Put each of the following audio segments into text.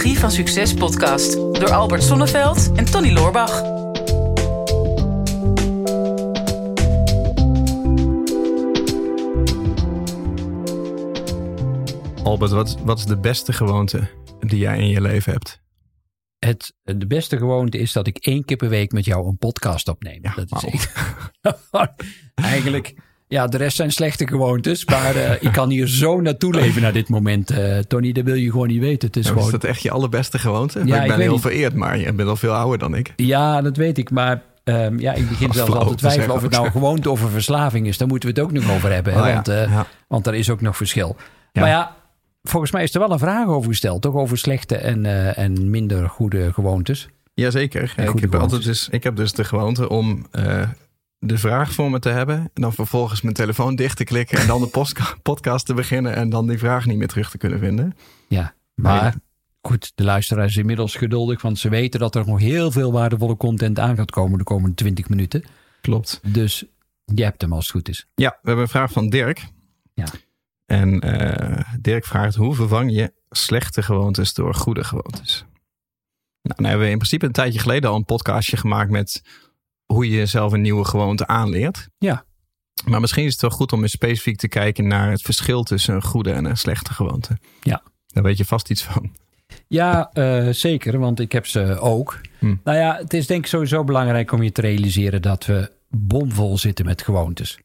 Psychologie van Succes podcast door Albert Sonneveld en Tony Loorbach. Albert, wat, wat is de beste gewoonte die jij in je leven hebt? Het, de beste gewoonte is dat ik één keer per week met jou een podcast opneem. Ja, dat is echt- Eigenlijk, ja, de rest zijn slechte gewoontes. Maar eh, ik kan hier zo naartoe leven naar dit moment. eh, Tony, dat wil je gewoon niet weten. Het is Is gewoon... dat echt je allerbeste gewoonte? Ja, ik ben heel niet. vereerd, maar je bent al veel ouder dan ik. Ja, dat weet ik. Maar ehm, ja, ik begin zelfs al te twijfelen of het nou een gewoonte of een verslaving is. Daar moeten we het ook nog over hebben. hè, Oh ja, want, eh, ja. want er is ook nog verschil. Maar ja, volgens mij is er wel een vraag over gesteld. Toch over slechte en, eh, en minder goede gewoontes. Jazeker. Ik, heb altijd dus, ik heb dus de gewoonte om eh, de vraag voor me te hebben. En dan vervolgens mijn telefoon dicht te klikken. En dan de podcast te beginnen. En dan die vraag niet meer terug te kunnen vinden. Ja, maar Nee. goed, de luisteraar is inmiddels geduldig, want ze weten dat er nog heel veel waardevolle content aan gaat komen de komende 20 minuten. Klopt. Dus je hebt hem als het goed is. Ja, we hebben een vraag van Dirk. Ja. En eh, Dirk vraagt: hoe vervang je slechte gewoontes door goede gewoontes? Nou, dan hebben we in principe een tijdje geleden al een podcastje gemaakt met hoe je jezelf een nieuwe gewoonte aanleert. Ja. Maar misschien is het wel goed om eens specifiek te kijken naar het verschil tussen een goede en een slechte gewoonte. Ja. Daar weet je vast iets van. Ja, eh, zeker, want ik heb ze ook. Hm. Nou ja, het is denk ik sowieso belangrijk om je te realiseren dat we bomvol zitten met gewoontes.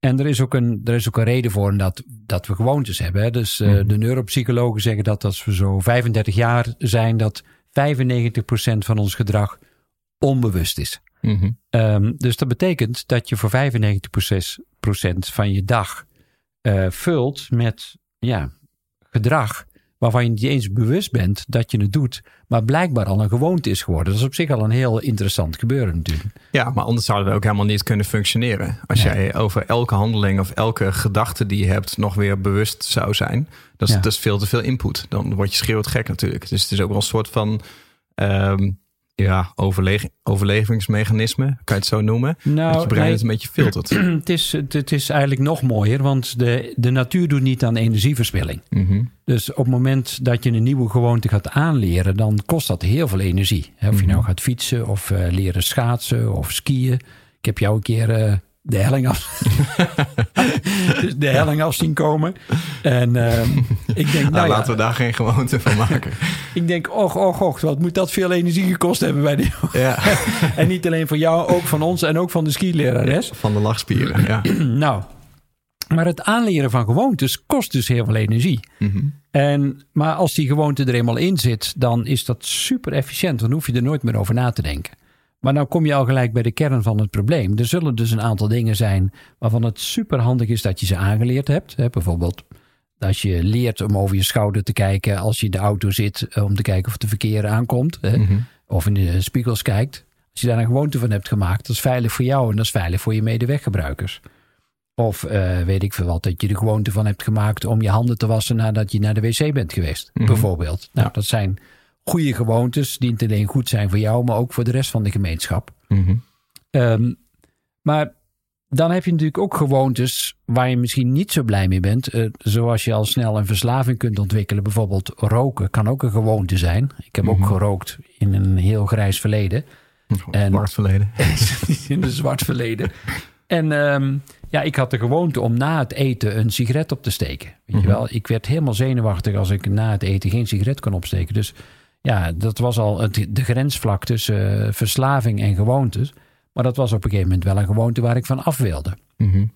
En er is ook een, er is ook een reden voor dat, dat we gewoontes hebben. Hè. Dus eh, Mhm. de neuropsychologen zeggen dat als we zo 35 jaar zijn, dat 95% van ons gedrag onbewust is. Mhm. Ehm, dus dat betekent dat je voor 95% van je dag eh, vult met ja, gedrag waarvan je niet eens bewust bent dat je het doet, maar blijkbaar al een gewoonte is geworden. Dat is op zich al een heel interessant gebeuren natuurlijk. Ja, maar anders zouden we ook helemaal niet kunnen functioneren. Als Nee. jij over elke handeling of elke gedachte die je hebt nog weer bewust zou zijn. Dat is, Ja. dat is veel te veel input. Dan word je schreeuwt gek natuurlijk. Dus het is ook wel een soort van ehm, ja, overle- overlevingsmechanisme. Kan je het zo noemen? Nou, dat je brein nee, het een beetje filtert. het, is, het, is eigenlijk nog mooier, want de, de natuur doet niet aan energieverspilling. Mhm. Dus op het moment dat je een nieuwe gewoonte gaat aanleren, dan kost dat heel veel energie. Of je Mhm. nou gaat fietsen of eh, leren schaatsen of skiën. Ik heb jou een keer eh, de, helling af... de helling af zien komen. En ehm, ik denk, Nou, nou ja, laten we daar geen gewoonte van maken. ik denk, och, och, och, wat moet dat veel energie gekost hebben bij die... ja, en niet alleen voor jou, ook van ons en ook van de skilerares. van de lachspieren. Ja. nou, maar het aanleren van gewoontes kost dus heel veel energie. Mhm. En, maar als die gewoonte er eenmaal in zit, dan is dat super efficiënt. Dan hoef je er nooit meer over na te denken. Maar nou kom je al gelijk bij de kern van het probleem. Er zullen dus een aantal dingen zijn waarvan het super handig is dat je ze aangeleerd hebt. Hè, bijvoorbeeld als je leert om over je schouder te kijken als je in de auto zit, eh, om te kijken of de verkeer aankomt. Hè, Mhm. Of in de spiegels kijkt. Als je daar een gewoonte van hebt gemaakt, dat is veilig voor jou en dat is veilig voor je medeweggebruikers. Of eh, weet ik veel wat, dat je de gewoonte van hebt gemaakt om je handen te wassen nadat je naar de wc bent geweest, Mhm. bijvoorbeeld. Nou, Ja. dat zijn goede gewoontes die niet alleen goed zijn voor jou, maar ook voor de rest van de gemeenschap. Mhm. Ehm, maar dan heb je natuurlijk ook gewoontes waar je misschien niet zo blij mee bent. Eh, zoals je al snel een verslaving kunt ontwikkelen. Bijvoorbeeld roken kan ook een gewoonte zijn. Ik heb Mhm. ook gerookt in een heel grijs verleden. En- Zwart verleden. in een zwart verleden. En ehm, ja, ik had de gewoonte om na het eten een sigaret op te steken. Weet Mhm. je wel? Ik werd helemaal zenuwachtig als ik na het eten geen sigaret kon opsteken. Dus ja, dat was al het, de grensvlak tussen eh, verslaving en gewoontes. Maar dat was op een gegeven moment wel een gewoonte waar ik van af wilde. Mhm.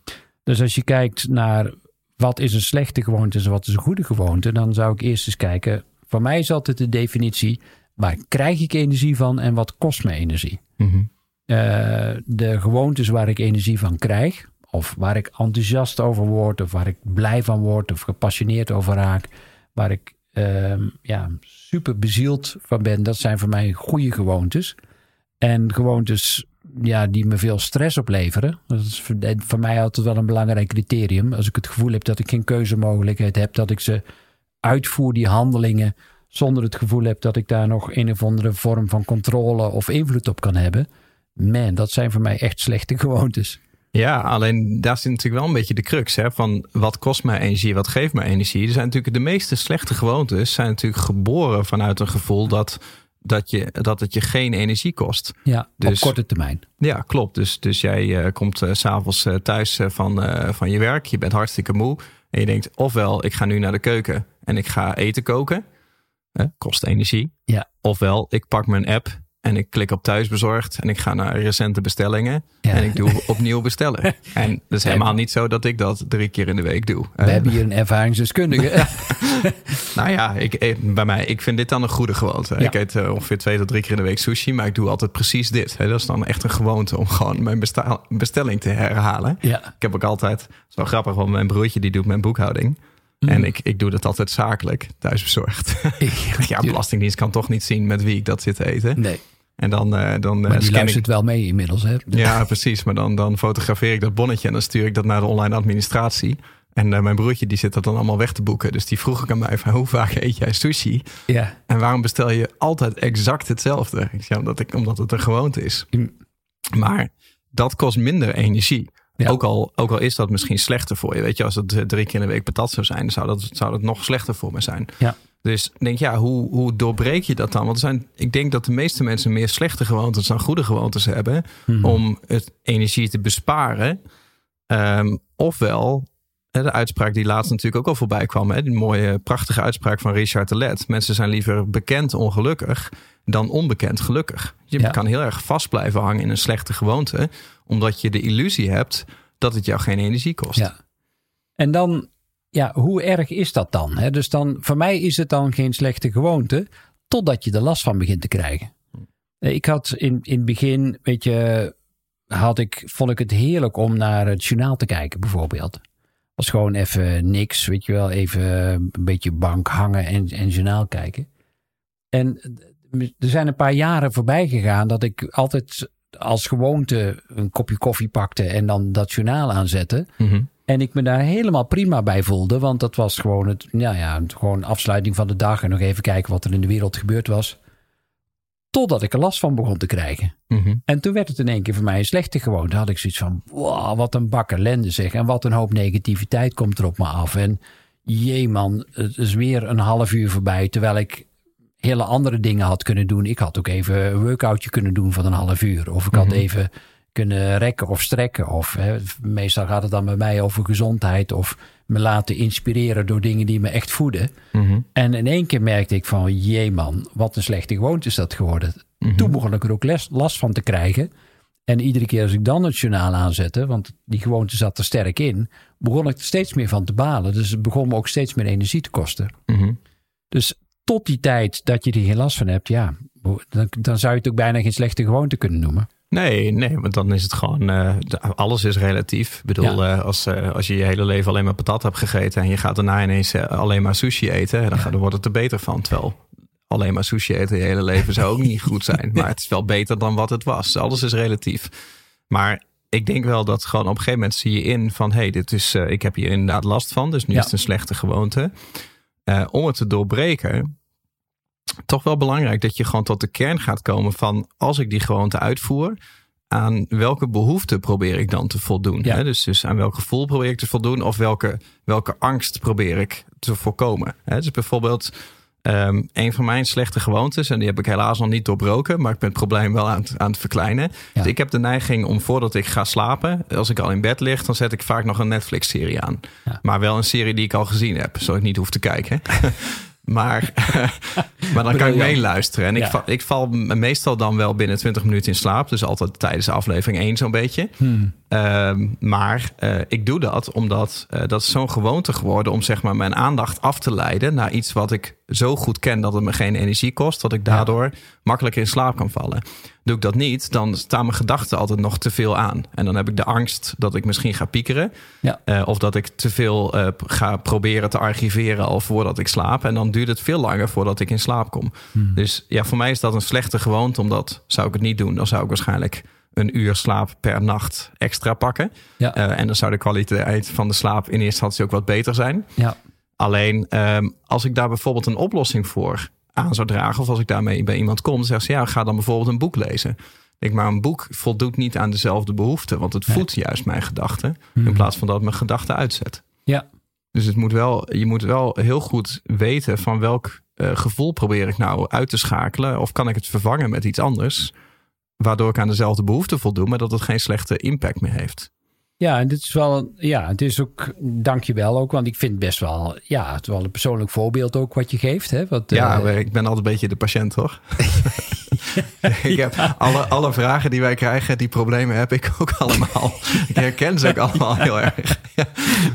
Dus als je kijkt naar wat is een slechte gewoonte en wat is een goede gewoonte, dan zou ik eerst eens kijken. Voor mij is altijd de definitie: waar krijg ik energie van en wat kost me energie? Mhm. Eh, de gewoontes waar ik energie van krijg, of waar ik enthousiast over word, of waar ik blij van word, of gepassioneerd over raak, waar ik ja, super bezield van ben, dat zijn voor mij goede gewoontes. En gewoontes ja, die me veel stress opleveren, dat is voor, voor mij altijd wel een belangrijk criterium. Als ik het gevoel heb dat ik geen keuzemogelijkheid heb, dat ik ze uitvoer, die handelingen, zonder het gevoel heb dat ik daar nog een of andere vorm van controle of invloed op kan hebben. Man, dat zijn voor mij echt slechte gewoontes. Ja, alleen daar zit natuurlijk wel een beetje de crux hè, van wat kost mij energie, wat geeft mij energie. Er zijn natuurlijk de meeste slechte gewoontes zijn natuurlijk geboren vanuit een gevoel dat, dat, je, dat het je geen energie kost. Ja, Dus- op korte termijn. Ja, klopt. Dus, dus jij eh, komt s s'avonds eh, thuis eh, van, eh, van je werk, je bent hartstikke moe en je denkt ofwel ik ga nu naar de keuken en ik ga eten koken, hè, kost energie. Ja. Ofwel ik pak mijn app en ik klik op thuisbezorgd en ik ga naar recente bestellingen Ja. en ik doe opnieuw bestellen. En het is helemaal niet zo dat ik dat drie keer in de week doe. We Eh, hebben hier een ervaringsdeskundige. nou ja, ik, ik- bij mij, ik vind dit dan een goede gewoonte. Ja. Ik eet eh, ongeveer twee tot drie keer in de week sushi, maar ik doe altijd precies dit. Hè. Dat is dan echt een gewoonte om gewoon mijn besta- bestelling te herhalen. ja. Ik heb ook altijd, het is wel grappig, want mijn broertje die doet mijn boekhouding. Mm. En ik, ik doe dat altijd zakelijk, thuisbezorgd. ja, Belastingdienst kan toch niet zien met wie ik dat zit te eten. Nee, En dan, eh, dan eh, maar die scan ik wel mee inmiddels. Hè? ja, precies. Maar dan, dan fotografeer ik dat bonnetje en dan stuur ik dat naar de online administratie. En eh, mijn broertje die zit dat dan allemaal weg te boeken. Dus die vroeg ik aan mij van hoe vaak eet jij sushi? ja. En waarom bestel je altijd exact hetzelfde? Ik zeg, omdat, ik, omdat het een gewoonte is. Mm. Maar dat kost minder energie. Ja. Ook, al, ook al is dat misschien slechter voor je. Weet je, als het eh, drie keer in de week patat zou zijn, zou dat, zou dat nog slechter voor me zijn. Ja. Dus denk, ja, hoe, hoe doorbreek je dat dan? Want er zijn, ik denk dat de meeste mensen meer slechte gewoontes dan goede gewoontes hebben. Mhm. Om het energie te besparen. Ehm, ofwel, de uitspraak die laatst natuurlijk ook al voorbij kwam. Hè, die mooie, prachtige uitspraak van Richard de Let. Mensen zijn liever bekend ongelukkig dan onbekend gelukkig. Je Ja. kan heel erg vast blijven hangen in een slechte gewoonte. Omdat je de illusie hebt dat het jou geen energie kost. Ja. En dan, ja, hoe erg is dat dan? Dus dan, voor mij is het dan geen slechte gewoonte, totdat je er last van begint te krijgen. Eh, Ik had in, in het begin, weet je, had ik, vond ik het heerlijk om naar het journaal te kijken, bijvoorbeeld. Was gewoon even niks, weet je wel, even een beetje bank hangen en, en journaal kijken. En er zijn een paar jaren voorbij gegaan dat ik altijd als gewoonte een kopje koffie pakte en dan dat journaal aanzette. Mhm. En ik me daar helemaal prima bij voelde. Want dat was gewoon het, nou ja, gewoon afsluiting van de dag. En nog even kijken wat er in de wereld gebeurd was. Totdat ik er last van begon te krijgen. Mhm. En toen werd het in één keer voor mij een slechte gewoonte. Had ik zoiets van, wow, wat een bak ellende zeg. En wat een hoop negativiteit komt er op me af. En jee man, het is weer een half uur voorbij. Terwijl ik hele andere dingen had kunnen doen. Ik had ook even een workoutje kunnen doen van een half uur. Of ik had Mhm. even kunnen rekken of strekken. Of hè, meestal gaat het dan bij mij over gezondheid. Of me laten inspireren door dingen die me echt voeden. Mhm. En in één keer merkte ik van, jee man, wat een slechte gewoonte is dat geworden. Mhm. Toen begon ik er ook les- last van te krijgen. En iedere keer als ik dan het journaal aanzette, want die gewoonte zat er sterk in, begon ik er steeds meer van te balen. Dus het begon me ook steeds meer energie te kosten. Mhm. Dus tot die tijd dat je er geen last van hebt, ja, dan, dan zou je het ook bijna geen slechte gewoonte kunnen noemen. Nee, nee, want dan is het gewoon, eh, alles is relatief. Ik bedoel, eh, als, eh, als je je hele leven alleen maar patat hebt gegeten en je gaat daarna ineens alleen maar sushi eten, dan, gaat- dan wordt het er beter van. Terwijl alleen maar sushi eten je hele leven zou ook niet goed zijn. Maar het is wel beter dan wat het was. Alles is relatief. Maar ik denk wel dat gewoon op een gegeven moment zie je in van, hé, hey, dit is, ik heb hier inderdaad last van, dus nu Ja. is het een slechte gewoonte. Om het te doorbreken, toch wel belangrijk dat je gewoon tot de kern gaat komen van als ik die gewoonte uitvoer, aan welke behoefte probeer ik dan te voldoen? Ja. Hè? Dus, dus aan welk gevoel probeer ik te voldoen of welke, welke angst probeer ik te voorkomen? Hè? Dus bijvoorbeeld ehm, een van mijn slechte gewoontes, en die heb ik helaas nog niet doorbroken, maar ik ben het probleem wel aan het, aan het verkleinen. Ja. Dus ik heb de neiging om voordat ik ga slapen, als ik al in bed lig, dan zet ik vaak nog een Netflix-serie aan. Ja. Maar wel een serie die ik al gezien heb, zodat ik niet hoef te kijken. Maar, maar dan kan ik meeluisteren. En ik, val, ik val meestal dan wel binnen 20 minuten in slaap. Dus altijd tijdens aflevering 1 zo'n beetje. Hmm. Ehm, maar eh, ik doe dat omdat eh, dat is zo'n gewoonte geworden om zeg maar mijn aandacht af te leiden naar iets wat ik zo goed ken dat het me geen energie kost, dat ik daardoor makkelijker in slaap kan vallen. Doe ik dat niet, dan staan mijn gedachten altijd nog te veel aan. En dan heb ik de angst dat ik misschien ga piekeren. Ja. Eh, of dat ik te veel eh, ga proberen te archiveren al voordat ik slaap. En dan duurt het veel langer voordat ik in slaap kom. Hmm. Dus ja, voor mij is dat een slechte gewoonte. Omdat zou ik het niet doen, dan zou ik waarschijnlijk een uur slaap per nacht extra pakken. Ja. Eh, en dan zou de kwaliteit van de slaap in eerste instantie ook wat beter zijn. Ja. Alleen ehm, als ik daar bijvoorbeeld een oplossing voor aan zou dragen, of als ik daarmee bij iemand kom, dan zegt ze ja, ga dan bijvoorbeeld een boek lezen. Ik maar een boek voldoet niet aan dezelfde behoeften, want het Nee. voedt juist mijn gedachten Mhm. in plaats van dat het mijn gedachten uitzet. Ja. Dus het moet wel, je moet wel heel goed weten van welk eh, gevoel probeer ik nou uit te schakelen. Of kan ik het vervangen met iets anders. Waardoor ik aan dezelfde behoefte voldoe, maar dat het geen slechte impact meer heeft. Ja, en dit is wel, ja, het is ook, dankjewel ook, want ik vind best wel, ja, het is wel een persoonlijk voorbeeld ook wat je geeft. Hè? Wat, Ja, eh, ik ben altijd een beetje de patiënt, toch? ik heb alle, alle vragen die wij krijgen, die problemen heb ik ook allemaal. ik herken ze ook allemaal heel erg. Ja,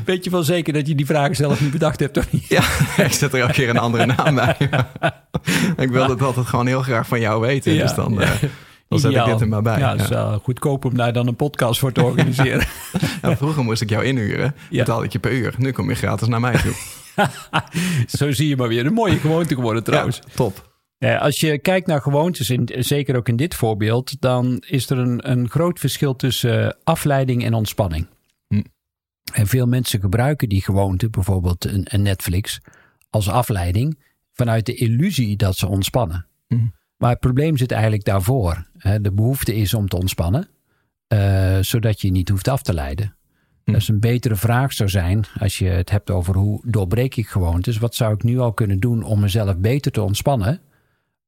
weet je wel zeker dat je die vragen zelf niet bedacht hebt, niet? ja, ik zet er elke keer een andere naam bij. ik wil het altijd gewoon heel graag van jou weten. Dus dan, ja. Dan zet ik dit er maar bij. Ja, het is goedkoop om daar dan een podcast voor te organiseren. Ja, vroeger moest ik jou inhuren. Ja. Betaalde ik je per uur. Nu kom je gratis naar mij toe. Zo zie je maar weer. Een mooie gewoonte geworden trouwens. Top. Als je kijkt naar gewoontes, in, zeker ook in dit voorbeeld, dan is er een, een groot verschil tussen eh, afleiding en ontspanning. Hm. En veel mensen gebruiken die gewoonte, bijvoorbeeld een, een Netflix, als afleiding vanuit de illusie dat ze ontspannen. Hm. Maar het probleem zit eigenlijk daarvoor. De behoefte is om te ontspannen, eh, zodat je niet hoeft af te leiden. Hm. Dus een betere vraag zou zijn, als je het hebt over hoe doorbreek ik gewoontes, wat zou ik nu al kunnen doen om mezelf beter te ontspannen,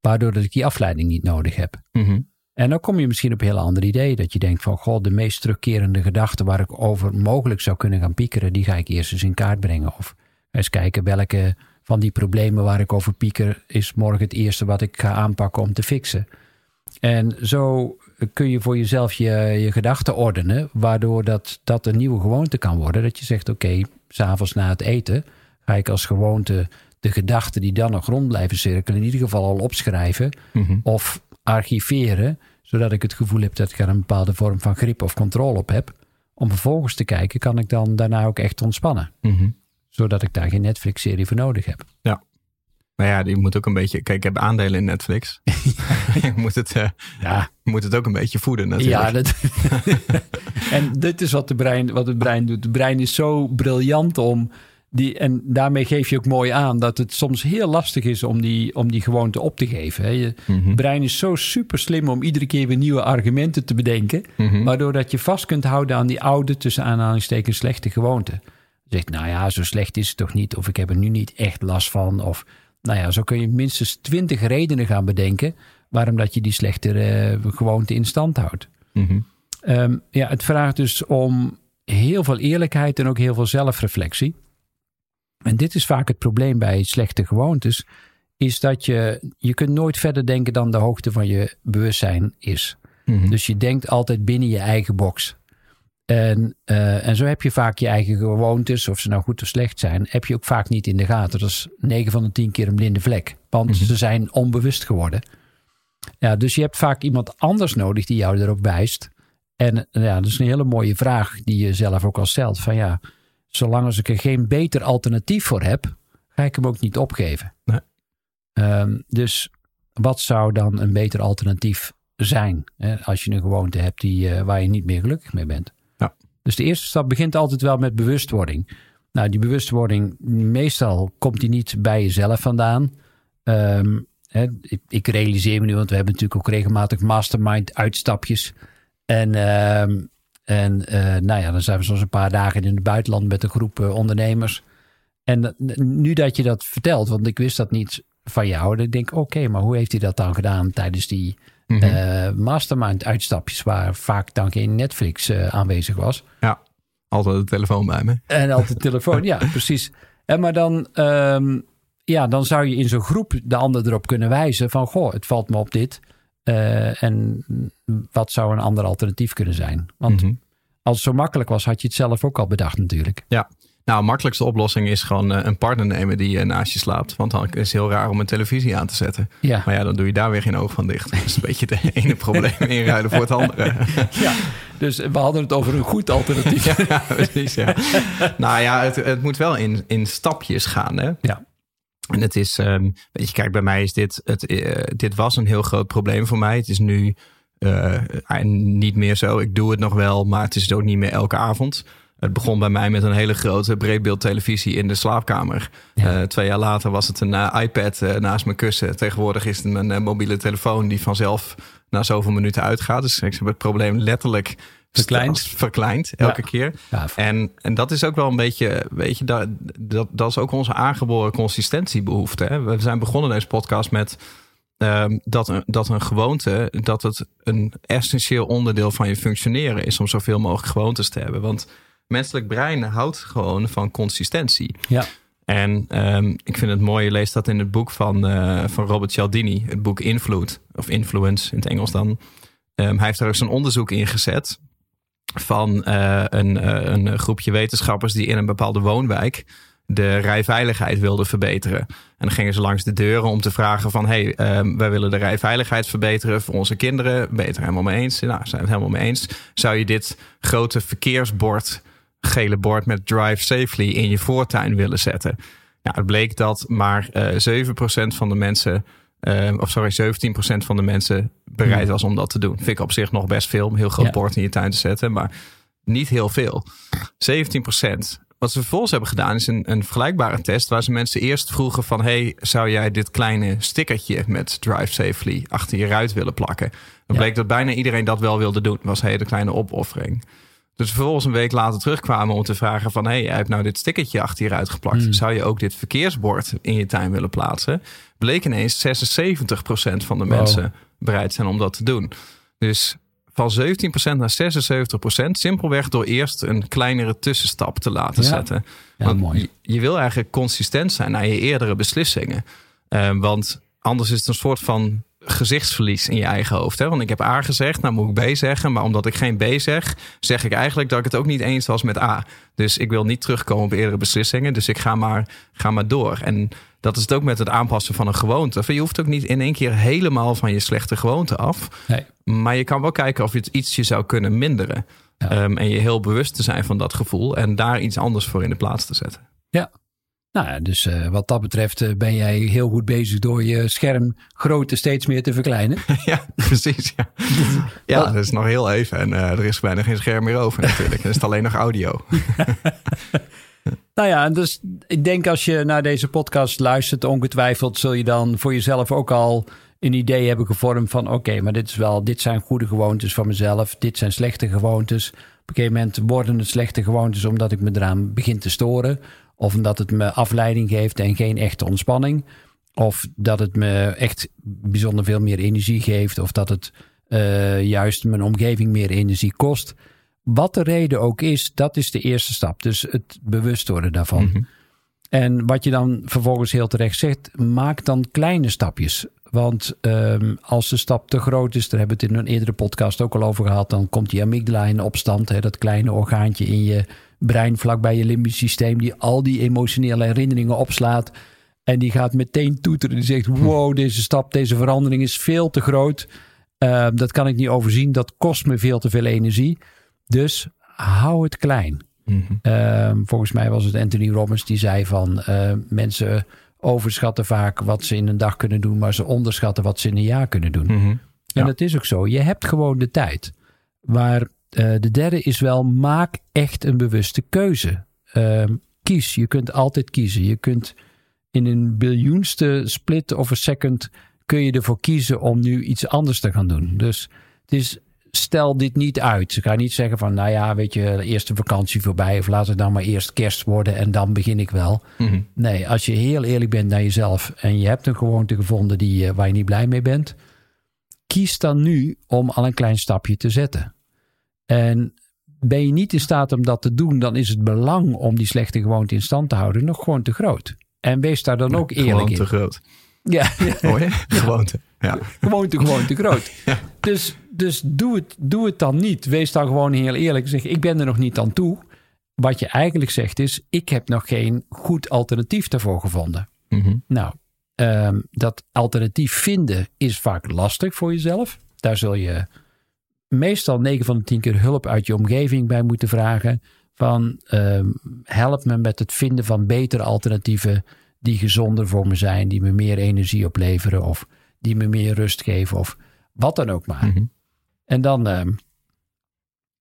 waardoor dat ik die afleiding niet nodig heb. Mhm. En dan kom je misschien op een heel ander idee, dat je denkt van, goh, de meest terugkerende gedachten waar ik over mogelijk zou kunnen gaan piekeren, die ga ik eerst eens in kaart brengen. Of eens kijken welke van die problemen waar ik over pieker, is morgen het eerste wat ik ga aanpakken om te fixen. En zo kun je voor jezelf je, je gedachten ordenen, waardoor dat, dat een nieuwe gewoonte kan worden. Dat je zegt, oké, s s'avonds na het eten ga ik als gewoonte de gedachten die dan nog rond blijven cirkelen, in ieder geval al opschrijven Mhm. of archiveren, zodat ik het gevoel heb dat ik er een bepaalde vorm van grip of controle op heb. Om vervolgens te kijken, kan ik dan daarna ook echt ontspannen? Mhm. Zodat ik daar geen Netflix-serie voor nodig heb. Maar ja, je moet ook een beetje... Kijk, ik heb aandelen in Netflix. je, moet het, eh, Ja, moet het ook een beetje voeden natuurlijk. ja dat, en dit is wat, de brein, wat het brein doet. Het brein is zo briljant om die, en daarmee geef je ook mooi aan dat het soms heel lastig is om die, om die gewoonte op te geven. hè. Je Mhm. brein is zo super slim om iedere keer weer nieuwe argumenten te bedenken. Mhm. Waardoor dat je vast kunt houden aan die oude, tussen aanhalingstekens, slechte gewoonte. Zegt, nou ja, zo slecht is het toch niet. Of ik heb er nu niet echt last van. Of, nou ja, zo kun je minstens twintig redenen gaan bedenken... waarom dat je die slechte eh, gewoonte in stand houdt. Mhm. Ehm, ja, het vraagt dus om heel veel eerlijkheid en ook heel veel zelfreflectie. En dit is vaak het probleem bij slechte gewoontes... is dat je, je kunt nooit verder denken dan de hoogte van je bewustzijn is. Mhm. Dus je denkt altijd binnen je eigen box. En, eh, en zo heb je vaak je eigen gewoontes, of ze nou goed of slecht zijn, heb je ook vaak niet in de gaten. Dat is 9 van de 10 keer een blinde vlek. Want Mhm. ze zijn onbewust geworden. Ja, dus je hebt vaak iemand anders nodig die jou erop wijst. En ja, dat is een hele mooie vraag die je zelf ook al stelt. Van ja, zolang als ik er geen beter alternatief voor heb, ga ik hem ook niet opgeven. Nee. Ehm, dus wat zou dan een beter alternatief zijn? Hè, als je een gewoonte hebt die, eh, waar je niet meer gelukkig mee bent. Dus de eerste stap begint altijd wel met bewustwording. Nou, die bewustwording, meestal komt die niet bij jezelf vandaan. Ehm, hè, ik, ik realiseer me nu, want we hebben natuurlijk ook regelmatig mastermind uitstapjes. En, ehm, en eh, nou ja, dan zijn we soms een paar dagen in het buitenland met een groep eh, ondernemers. En dat- nu dat je dat vertelt, want ik wist dat niet van jou, dan denk ik, oké, maar hoe heeft hij dat dan gedaan tijdens die Mhm. eh, mastermind uitstapjes waar vaak dan geen Netflix eh, aanwezig was? ja, altijd de telefoon bij me. En altijd telefoon, ja, precies. En maar dan, ehm, ja, dan zou je in zo'n groep de ander erop kunnen wijzen van, goh, het valt me op dit. Eh, en wat zou een ander alternatief kunnen zijn? Want Mhm. als het zo makkelijk was, had je het zelf ook al bedacht natuurlijk. Ja. Nou, de makkelijkste oplossing is gewoon eh, een partner nemen die eh, naast je slaapt. Want dan is het heel raar om een televisie aan te zetten. Ja, Maar ja, dan doe je daar weer geen oog van dicht. Dat is een beetje de ene probleem inruilen voor het andere. ja. dus we hadden het over een goed alternatief. ja, precies. Ja. nou ja, het, het moet wel in, in stapjes gaan. Hè? Ja. En het is, ehm, weet je, kijk, bij mij is dit, het, eh, dit was een heel groot probleem voor mij. Het is nu niet meer zo. Ik doe het nog wel, maar het is ook niet meer elke avond. Het begon bij mij met een hele grote breedbeeldtelevisie in de slaapkamer. Ja. Eh, twee jaar later was het een eh, iPad eh, naast mijn kussen. Tegenwoordig is het eh, mobiele telefoon die vanzelf na zoveel minuten uitgaat. Dus ik heb het probleem letterlijk Verkleind. verkleind elke Ja. keer. Ja, En, en dat is ook wel een beetje, weet je, dat, dat, dat is ook onze aangeboren consistentiebehoefte. Hè? We zijn begonnen deze podcast met ehm, dat, een, dat een gewoonte, dat het een essentieel onderdeel van je functioneren is om zoveel mogelijk gewoontes te hebben. Want menselijk brein houdt gewoon van consistentie. ja. En ehm, ik vind het mooi, je leest dat in het boek van, eh, van Robert Cialdini, het boek Influence, of Influence in het Engels dan. Ehm, hij heeft daar ook zo'n onderzoek in gezet van eh, een, eh, een groepje wetenschappers die in een bepaalde woonwijk de rijveiligheid wilden verbeteren. En dan gingen ze langs de deuren om te vragen van... hey, ehm, wij willen de rijveiligheid verbeteren voor onze kinderen. Ben je het er helemaal mee eens? Nou, zijn we het helemaal mee eens. Zou je dit grote verkeersbord, gele bord met drive safely... in je voortuin willen zetten? Nou, het bleek dat maar eh 7% van de mensen... ehm, of sorry, 17% van de mensen bereid was om dat te doen. Vind ik op zich nog best veel. Een heel groot Ja. bord in je tuin te zetten. Maar niet heel veel. 17%. Wat ze vervolgens hebben gedaan is een, een vergelijkbare test. Waar ze mensen eerst vroegen van... hey, zou jij dit kleine stickertje met Drive Safely achter je ruit willen plakken? Dan Ja. bleek dat bijna iedereen dat wel wilde doen. Was een hele kleine opoffering. Dus vervolgens een week later terugkwamen om te vragen van... hey, jij hebt nou dit stickertje achter je ruit geplakt. Hmm. Zou je ook dit verkeersbord in je tuin willen plaatsen? Bleek ineens 76% van de Wow. mensen bereid zijn om dat te doen. Dus van 17% naar 76%, simpelweg door eerst een kleinere tussenstap te laten Ja. zetten. Ja, want mooi. Je, je wil eigenlijk consistent zijn naar je eerdere beslissingen. Eh, want anders is het een soort van gezichtsverlies in je eigen hoofd. Hè? Want ik heb A gezegd, nou moet ik B zeggen. Maar omdat ik geen B zeg, zeg ik eigenlijk dat ik het ook niet eens was met A. Dus ik wil niet terugkomen op eerdere beslissingen. Dus ik ga maar, ga maar door. En dat is het ook met het aanpassen van een gewoonte. Je hoeft ook niet in één keer helemaal van je slechte gewoonte af. Nee. Maar je kan wel kijken of je het ietsje zou kunnen minderen. Ja. Ehm, en je heel bewust te zijn van dat gevoel. En daar iets anders voor in de plaats te zetten. Ja. Nou ja, dus eh, wat dat betreft eh, ben jij heel goed bezig door je schermgrootte steeds meer te verkleinen. ja, precies. Ja, ja dat is nog heel even. En eh, er is bijna geen scherm meer over natuurlijk. Dan is het alleen nog audio. Nou ja, dus ik denk als je naar deze podcast luistert, ongetwijfeld zul je dan voor jezelf ook al een idee hebben gevormd van oké, maar dit is wel, dit zijn goede gewoontes van mezelf, dit zijn slechte gewoontes. Op een gegeven moment worden het slechte gewoontes omdat ik me eraan begin te storen. Of omdat het me afleiding geeft en geen echte ontspanning. Of dat het me echt bijzonder veel meer energie geeft. Of dat het eh, juist mijn omgeving meer energie kost. Wat de reden ook is, dat is de eerste stap. Dus het bewust worden daarvan. Mhm. En wat je dan vervolgens heel terecht zegt, maak dan kleine stapjes. Want ehm, als de stap te groot is, daar hebben we het in een eerdere podcast ook al over gehad, dan komt die amygdala in opstand. Hè, dat kleine orgaantje in je brein, vlakbij je limbisch systeem, die al die emotionele herinneringen opslaat. En die gaat meteen toeteren. Die zegt: Wow, deze stap, deze verandering is veel te groot. Ehm, dat kan ik niet overzien. Dat kost me veel te veel energie. Dus hou het klein. Mhm. Ehm, volgens mij was het Anthony Robbins die zei van eh, mensen overschatten vaak wat ze in een dag kunnen doen, maar ze onderschatten wat ze in een jaar kunnen doen. Mhm. En Ja. dat is ook zo. Je hebt gewoon de tijd. Maar eh, de derde is wel, maak echt een bewuste keuze. Ehm, kies. Je kunt altijd kiezen. Je kunt in een biljoenste split of een second kun je ervoor kiezen om nu iets anders te gaan doen. Dus het is, stel dit niet uit. Ze gaan niet zeggen van, nou ja, weet je, eerst de vakantie voorbij of laat het dan maar eerst kerst worden en dan begin ik wel. Mhm. Nee, als je heel eerlijk bent naar jezelf en je hebt een gewoonte gevonden die, eh, waar je niet blij mee bent, kies dan nu om al een klein stapje te zetten. En ben je niet in staat om dat te doen, dan is het belang om die slechte gewoonte in stand te houden nog gewoon te groot. En wees daar dan ook eerlijk Gewoon in. te groot. Ja, je? Gewoonte. Ja. gewoonte gewoon te groot. Dus, dus doe, het, doe het dan niet. Wees dan gewoon heel eerlijk. Zeg, ik ben er nog niet aan toe. Wat je eigenlijk zegt is, ik heb nog geen goed alternatief daarvoor gevonden. Mhm. Nou, ehm, dat alternatief vinden is vaak lastig voor jezelf. Daar zul je meestal 9 van de 10 keer hulp uit je omgeving bij moeten vragen. Van ehm, help me met het vinden van betere alternatieven die gezonder voor me zijn, die me meer energie opleveren of die me meer rust geven of wat dan ook maar. Mhm. En dan ehm,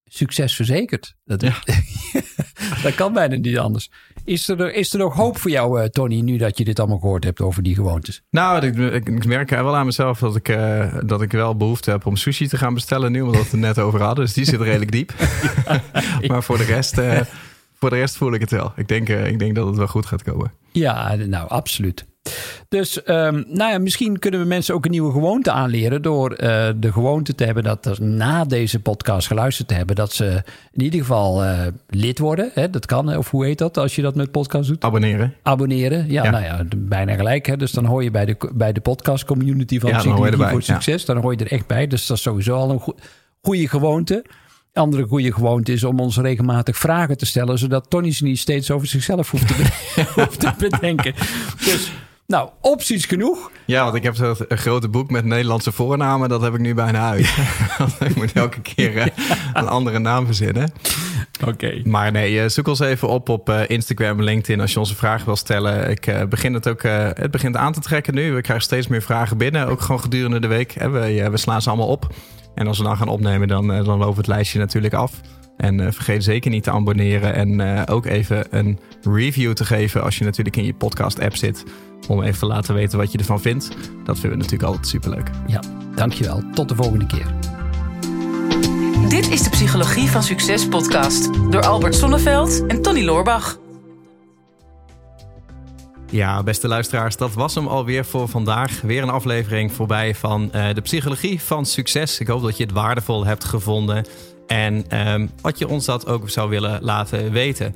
succes verzekerd. Dat, Ja. dat kan bijna niet anders. Is er, is er nog hoop voor jou, uh, Tony, nu dat je dit allemaal gehoord hebt over die gewoontes? Nou, ik, ik, ik merk wel aan mezelf dat ik, uh, dat ik wel behoefte heb om sushi te gaan bestellen nu, omdat we het net over hadden. Dus die zit redelijk diep. maar voor de rest... Uh, voor de rest voel ik het wel. Ik denk, ik denk dat het wel goed gaat komen. Ja, nou, absoluut. Dus um, nou ja, misschien kunnen we mensen ook een nieuwe gewoonte aanleren door uh, de gewoonte te hebben dat er na deze podcast geluisterd te hebben, dat ze in ieder geval uh, lid worden. Hè? Dat kan, of hoe heet dat als je dat met podcast doet? Abonneren. Abonneren, ja, ja. nou ja, bijna gelijk. Hè? Dus dan hoor je bij de, bij de podcast community van ja, Psychologie voor Succes. Dan hoor je er echt bij. Dus dat is sowieso al een go goede gewoonte. Andere goede gewoonte is om ons regelmatig vragen te stellen, zodat Tony ze niet steeds over zichzelf hoeft te, hoeft te bedenken. Dus nou, opties genoeg. Ja, want ik heb zo'n grote boek met Nederlandse voornamen. Dat heb ik nu bijna uit. ik moet elke keer uh, een andere naam verzinnen. Oké. Maar nee, uh, zoek ons even op op uh, Instagram, LinkedIn als je onze vragen wil stellen. Ik begin het ook, het begint aan te trekken nu. We krijgen steeds meer vragen binnen, ook gewoon gedurende de week. We, we slaan ze allemaal op. En als we dan gaan opnemen, dan, dan loopt het lijstje natuurlijk af. En uh, vergeet zeker niet te abonneren en uh, ook even een review te geven als je natuurlijk in je podcast app zit. Om even te laten weten wat je ervan vindt. Dat vinden we natuurlijk altijd superleuk. Ja, dankjewel. Tot de volgende keer. Dit is de Psychologie van Succes podcast door Albert Sonneveld en Tony Loorbach. Ja, beste luisteraars, dat was hem alweer voor vandaag. Weer een aflevering voorbij van uh, de Psychologie van Succes. Ik hoop dat je het waardevol hebt gevonden. En um, wat je ons dat ook zou willen laten weten.